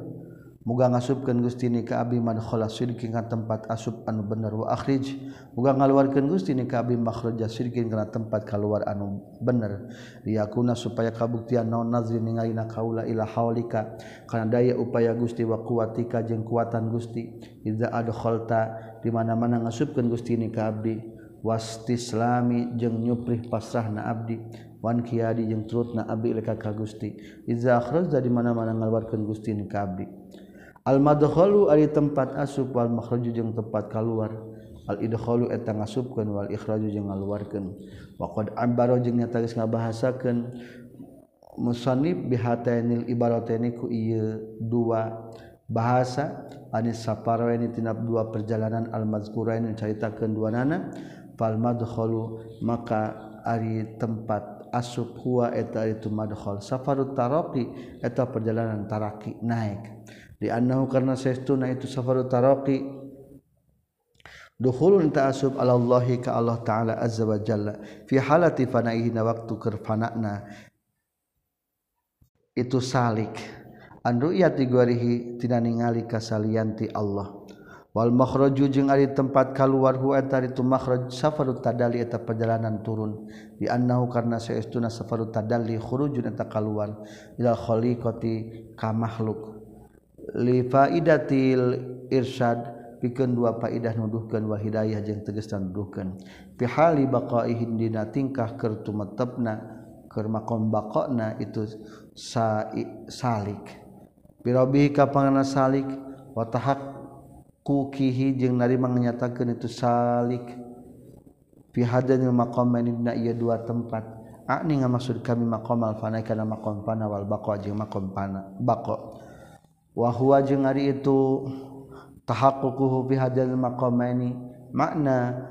Muga ngasupkeun Gusti ni ka abdi man sidqin ka tempat asup anu bener wa akhrij. Muga ngaluarkeun Gusti ni ka abdi makhraja sidqin kana tempat kaluar anu bener. Liyakuna supaya kabuktian naon nazri ningalina kaula ila haulika kana daya upaya Gusti wa kuwatika jeung kuatan Gusti. Idza adkhalta di mana-mana ngasupkeun Gusti ni ka abdi wastislami jeung nyuprih pasrahna abdi wan kiadi jeung turutna abdi leka ka Gusti. Idza akhraja di mana-mana ngaluarkeun Gusti ni ka abdi. Al-madkhalu ari tempat asup wal makhraju jeung tempat kaluar. Al-idkhalu eta ngasupkeun wal ikhraju jeung ngaluarkeun. Wa qad ambaro jeung nyata geus ngabahasakeun. Musannif bihatainil ibarataini ku ieu dua bahasa. Anis saparwaini tina dua perjalanan al mazkurain caritakeun dua nana. Fal madkhalu maka ari tempat asup huwa eta itu madkhal. Safarut taraqi eta perjalanan taraki naik dianahu karena seestuna itu safaru taroki duhulun ta'asub ala Allahi ka Allah Ta'ala azza wa jalla. Fi halati fana'ihi na waktu kerfana'na itu salik. An ru'yat digwarihi tina ningali kasalianti Allah. Wal makhraju jeung ari tempat kaluar hu eta itu makhraj safarut tadalli eta perjalanan turun. Di annahu karna saestuna safarut tadalli khurujun eta kaluar. Ila khaliqati ka makhluk. li faidatil irsyad pikeun dua faidah nuduhkeun wa hidayah jeung tegasna nuduhkeun. Fi hali baqaihin dina tingkah keur tumetepna keur maqam baqana itu sa salik. Birabihi ka panganna salik wa kukihi jeung narima nyatakeun itu salik. Fi hadanil maqamain dina ieu dua tempat. Akni ngamaksud kami maqam al-fana kana maqam fana wal baqa jeung maqam fana baqa wahwa jeung ari itu tahaqququhu bi hadzal maqamaini makna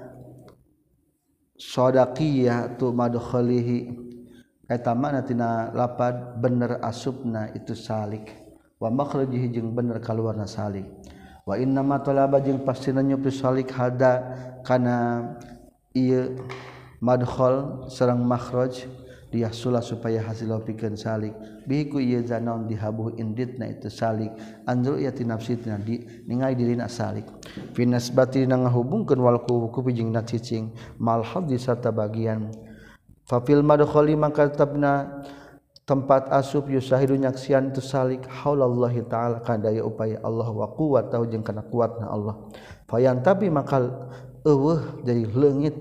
sadaqiyah tu madkhalihi eta makna tina lapad bener asupna itu salik. Wa makhrajihi jeung bener kaluarna salik. Wa inna ma talaba jeung pastina nyupi salik hada kana ieu madkhal sareng makhraj. dia Sula supaya hasil pikan salik. Biku zaon dihabu inditna itu salik. Andrew yati nafsitna di ningali diri na salik. Finas bati na ngahubungkeun walku ku pijing na cicing. Mal haddi serta bagian. Fafil madkhali maka tetapna tempat asup yusahidu nyaksian itu salik. Haulallahi ta'ala kadaya upaya Allah wa quwwatahu jeung kana kuatna Allah. Fayan tapi makal eueuh dari leungit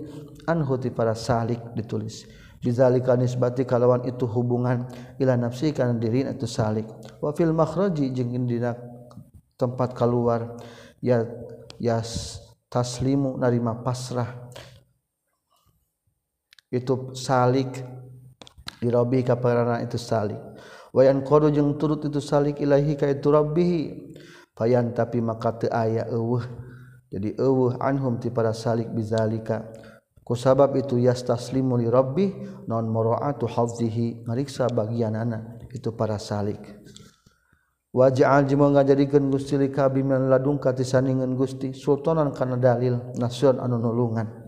anhu ti para salik ditulis. Bizalikanisbati kalawan itu hubungan ila nafsi kana diri itu salik. Wa fil makhraji jeung dina tempat keluar ya ya taslimu narima pasrah. Itu salik irabi ka itu salik. Wa yan qadu jeung turut itu salik ilahi ka itu rabbihi fayan tapi maka teu aya eueuh. Jadi eueuh anhum ti para salik bizalika kusabab itu yastaslimu li rabbih non mura'atu hafzihi. Ngariksa bagian anak itu para salik. Waja'al jeung ngajadikeun Gusti li kabi min ladung katisaningan Gusti sultanan kana dalil nasion anu nulungan.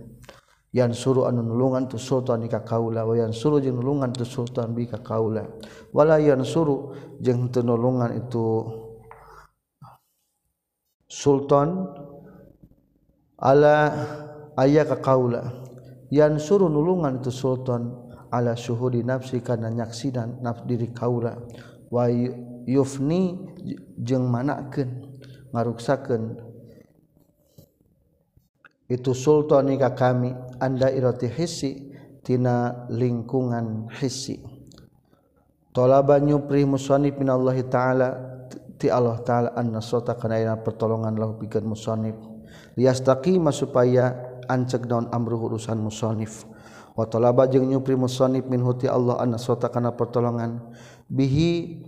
Yang suruh anu nulungan tu sultan ka kaula wa yang suruh jeung nulungan tu sultan bi ka kaula wala yang suruh jeung teu nulungan itu sultan ala ayah ka kaula suruh nulungan itu Sultan ala suhu di nafsi karena nyaksidan naf diri kaula. Wa yufni jeung manakeun ngaruksakeun. Itu sultan nikah kami anda irati hisi tina lingkungan hisi talaba nyupri musannif min Allah taala ti Allah taala anna sota kana pertolongan lahu pikeun musannif. Liyastaqima supaya ancek daun amruh urusan musonif. Watolaba jeung nyupri musonif min huti Allah an sota kana pertolongan bihi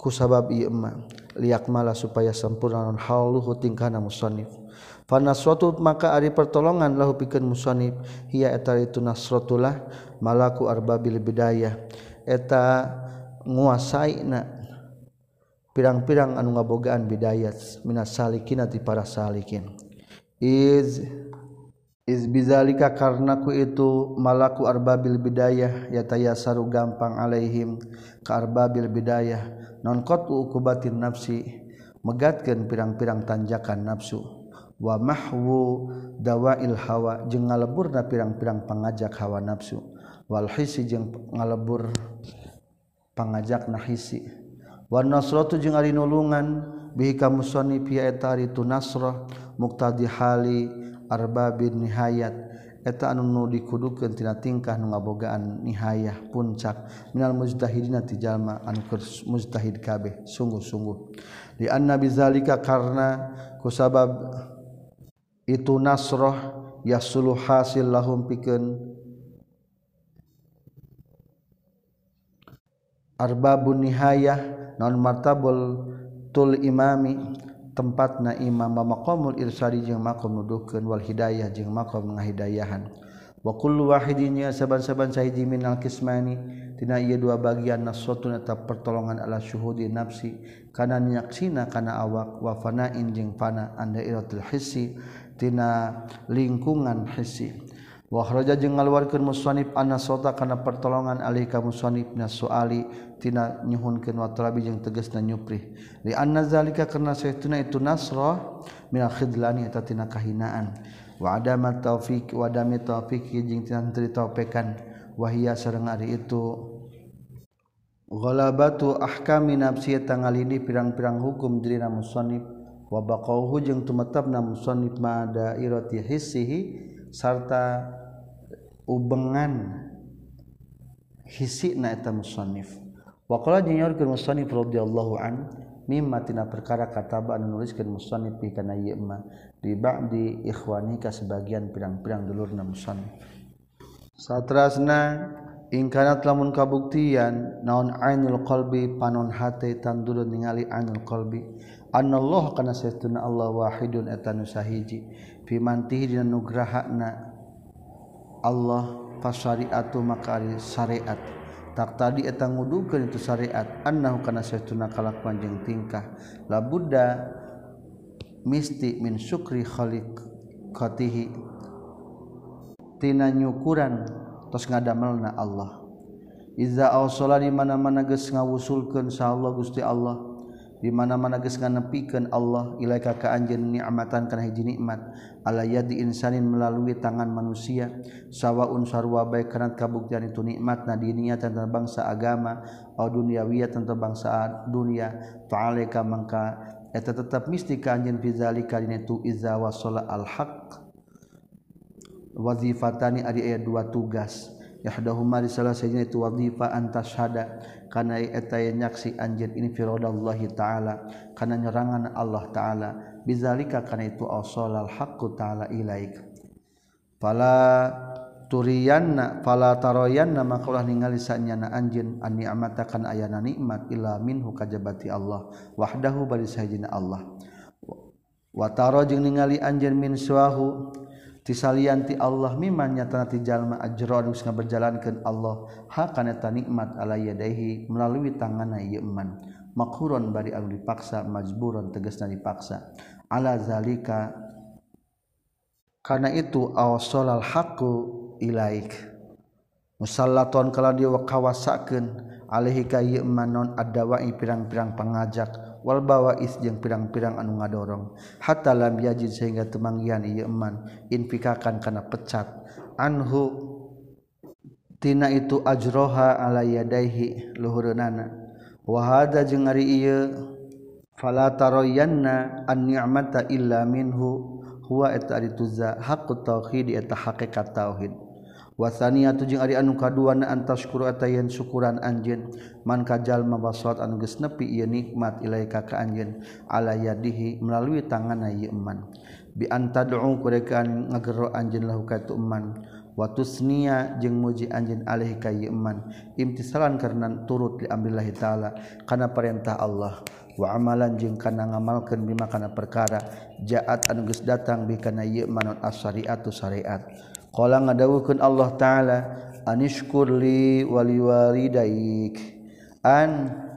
kusabab ieu emma liak mala supaya sempurna non haluhu tingkahna musonif. Fanasratu maka ari pertolongan lahu pikeun musonif hiya eta itu nasratullah malaku arbabil bidayah. Eta nguasaina pirang-pirang anu ngabogaan bidayat minas salikin ati para salikin. Iz bizalika karenaku itu malaku arbabil bidayah ya taya saru gampang alaihim ka arbabil bidayah. Non qatu ukubatin nafsi megatkeun pirang-pirang tanjakan nafsu. Wa mahwu dawail hawa jeung ngaleburna pirang-pirang pangajak hawa nafsu. Wal hisi jeung ngalebur pangajak hisi. Wa nasratu jeung ari nulungan bihi ka musannif eta itu nasrah hali arba bin nihayat. Eta anu nu dikudukeun tina tingkah nu ngabogaan nihayah puncak minal mujtahidina ti jalma anu mujtahid kabeh. Sungguh-sungguh. Li anna bizalika karna kusabab itu nasrah yasulu hasil lahum pikeun arbabun nihayah non martabul tul imami. tempat na Imam maqamul irsari jeung maqam nuduhkeun wal hidayah jeung maqam ngahidayahan. Wa kullu wahidin ya saban-saban sahiji minal kismani tina ieu dua bagian naswatun eta pertolongan ala syuhudi nafsi. Kana nyaksina kana awak wa fana'in jeung fana anda iratul hissi tina lingkungan hissi. Wahraja jeung ngaluarkeun musannif anna sota kana pertolongan alika musannif na soali tina nyuhunkeun wa talabi jeung tegasna nyuprih. Li anna zalika karna saytuna itu nasra min khidlani eta tina kahinaan. Wa adama taufik wa adami taufik jeung tina teu taupekan. Wa hiya sareng ari itu. Ghalabatu ahkami nafsi tangalini pirang-pirang hukum dirina musannif. Wabang tumetap naroti hissihi sarta ubengan hisi na eta musonif waqala jeung nyorkeun musonif radhiyallahu an mimma tina perkara kataba anu nuliskeun musonif di kana ieu di ba'di ikhwani ka sebagian pirang-pirang dulurna musonif satrasna ingkanat lamun kabuktian naon ainul qalbi panon hate tandulun ningali ainul qalbi. Anallah kana saytuna Allah wahidun eta nu sahiji. pimanti dina nugrahana Allah fasariatu maka ari syariat tak tadi eta ngudukeun itu syariat annahu kana saytuna kalakuan jeung tingkah. La budda misti min syukri khaliq qatihi tina nyukuran tos ngadamelna Allah. Iza awsala di mana-mana geus ngawusulkeun sa Allah Gusti Allah. Di mana-mana geus nganepikeun Allah ilaika ka anjeun nikmatan kana hiji nikmat. Ala yadi insanin melalui tangan manusia sawaun sarwa baik kana kabuktian itu nikmat na dinia tentang bangsa agama atau duniawiyah tentang bangsa dunia. Fa'alaika mangka eta tetap mesti ka anjeun fi zalika dina itu iza wasala al haqq wazifatani ari aya dua tugas. Yahdahuma di salah saja itu wazifa antashada karena etay nyaksi anjin ini firadallahi ta'ala karena nyerangan Allah ta'ala. Bizalika karena itu awsalal haqqu ta'ala ilaik. Fala turiyanna fala taroyanna maka ulah ningali sanyana anjin an ni'mata kan ayana nikmat illa minhu kajabati Allah wahdahu bari sahijina Allah. Wa taro jeung ningali anjin min suahu tisalianti Allah miman nyatana ti jalma ajra geus ngaberjalankeun Allah. Hakana ta nikmat ala yadaihi melalui tanganna ieu iman makhuron bari anu dipaksa majburon tegasna dipaksa. Ala zalika karena itu awsalal haqqu ilaik. Musallaton kala dia wakawasakeun alaihi ka ieu iman non adawa pirang-pirang pengajak. wal bawais jeung pirang-pirang anu ngadorong. Hatta lam yajid sehingga temanggian ieu eman. Infikakan kana pecat. Anhu tina itu ajroha ala yadaihi luhureunana. Wa hada jeung ari ieu fala tarayanna an ni'mata illa minhu. Huwa eta ari tuza haqqut tauhid eta hakikat tauhid. wasania tujung ari anu kaduan antaskuru atayen syukuran anjeun. Man kajal mabasot anu geus nepi ieu nikmat ilaika ka anjeun. Ala yadihi melalui tanganna ieu iman bi antad'u kurekan ngagero anjeun lahu ka iman wa tusnia jeung muji anjeun alih ka ieu iman imtisalan karena turut li amrillah taala kana perintah Allah. Wa amalan jeung kana ngamalkeun bima kana perkara. Jaat anu geus datang bi kana ieu manon asyariatu syariat. Qala ngadawuhkeun Allah taala anishkurli waliwalidaik an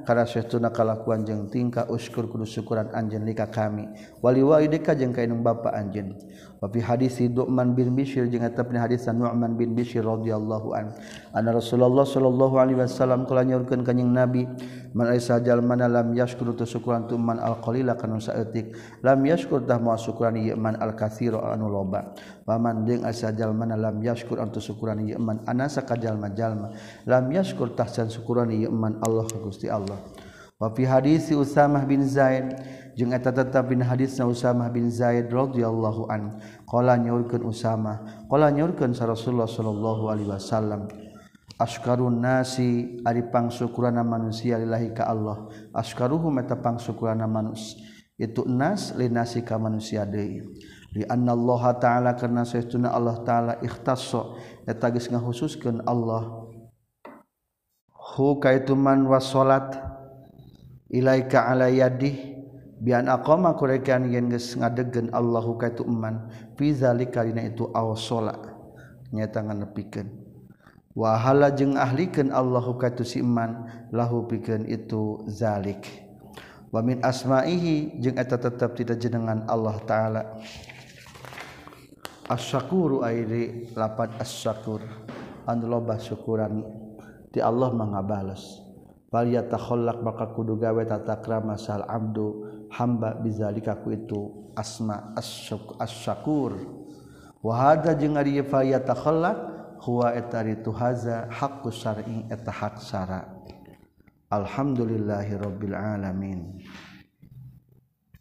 karena sesuatu kalakuan jeng tingkah uskur kudu syukuran anjen lika kami. Waliwalidaika jeng kainung bapa anjen Wafi hadis Nu'man bin Bishir jeung eta hadis Nu'man bin Bishir radhiyallahu an. Anna Rasulullah sallallahu alaihi wasallam kala nyaurkeun ka jeung Nabi, man aisa jalmana lam yashkuru tusukuran tu man alqalila kana saeutik, lam yashkur tah ma syukuran ieu man alkatsira anu loba. Wa man jeung aisa jalmana lam yashkur antu syukuran ieu man anasa ka jalma-jalma, lam yashkur tah san syukuran ieu man Allah Gusti Allah. wafi hadis si Usamah bin Zaid jeung eta tetap bin hadisna Usamah bin Zaid radhiyallahu an. Qala nyaurkeun Usamah qala nyaurkeun sa Rasulullah sallallahu alaihi wasallam askaun nasi ari pangsukurana manusia lillahi ka Allah. Askaruhum eta pangsukurana manus itu nas linasi ka manusia deui. Li anna Allah taala karna saytuna Allah taala ikhtassa eta geus ngahususkeun Allah. Hu kaitu man was salat ilaika ala yadih bian aqama kurekan yen geus ngadegen Allahu ka itu eman fi zalika dina itu awsola nyata nganepikeun wa hala jeung ahlikeun Allahu ka itu si iman lahu pikeun itu zalik. Wa min asma'ihi jeung eta tetep tidak jenengan Allah taala. Asyakuru airi lapat asyakur anu loba syukuran ti Allah mangabales takhallak maka kudu gawe tata krama sal abdu hamba bizalika ku itu asma asyakur wa hadza jeung ari fal yatakhallak huwa etari tu haza haqqus syar'i eta hak syara. Alhamdulillahirabbil alamin.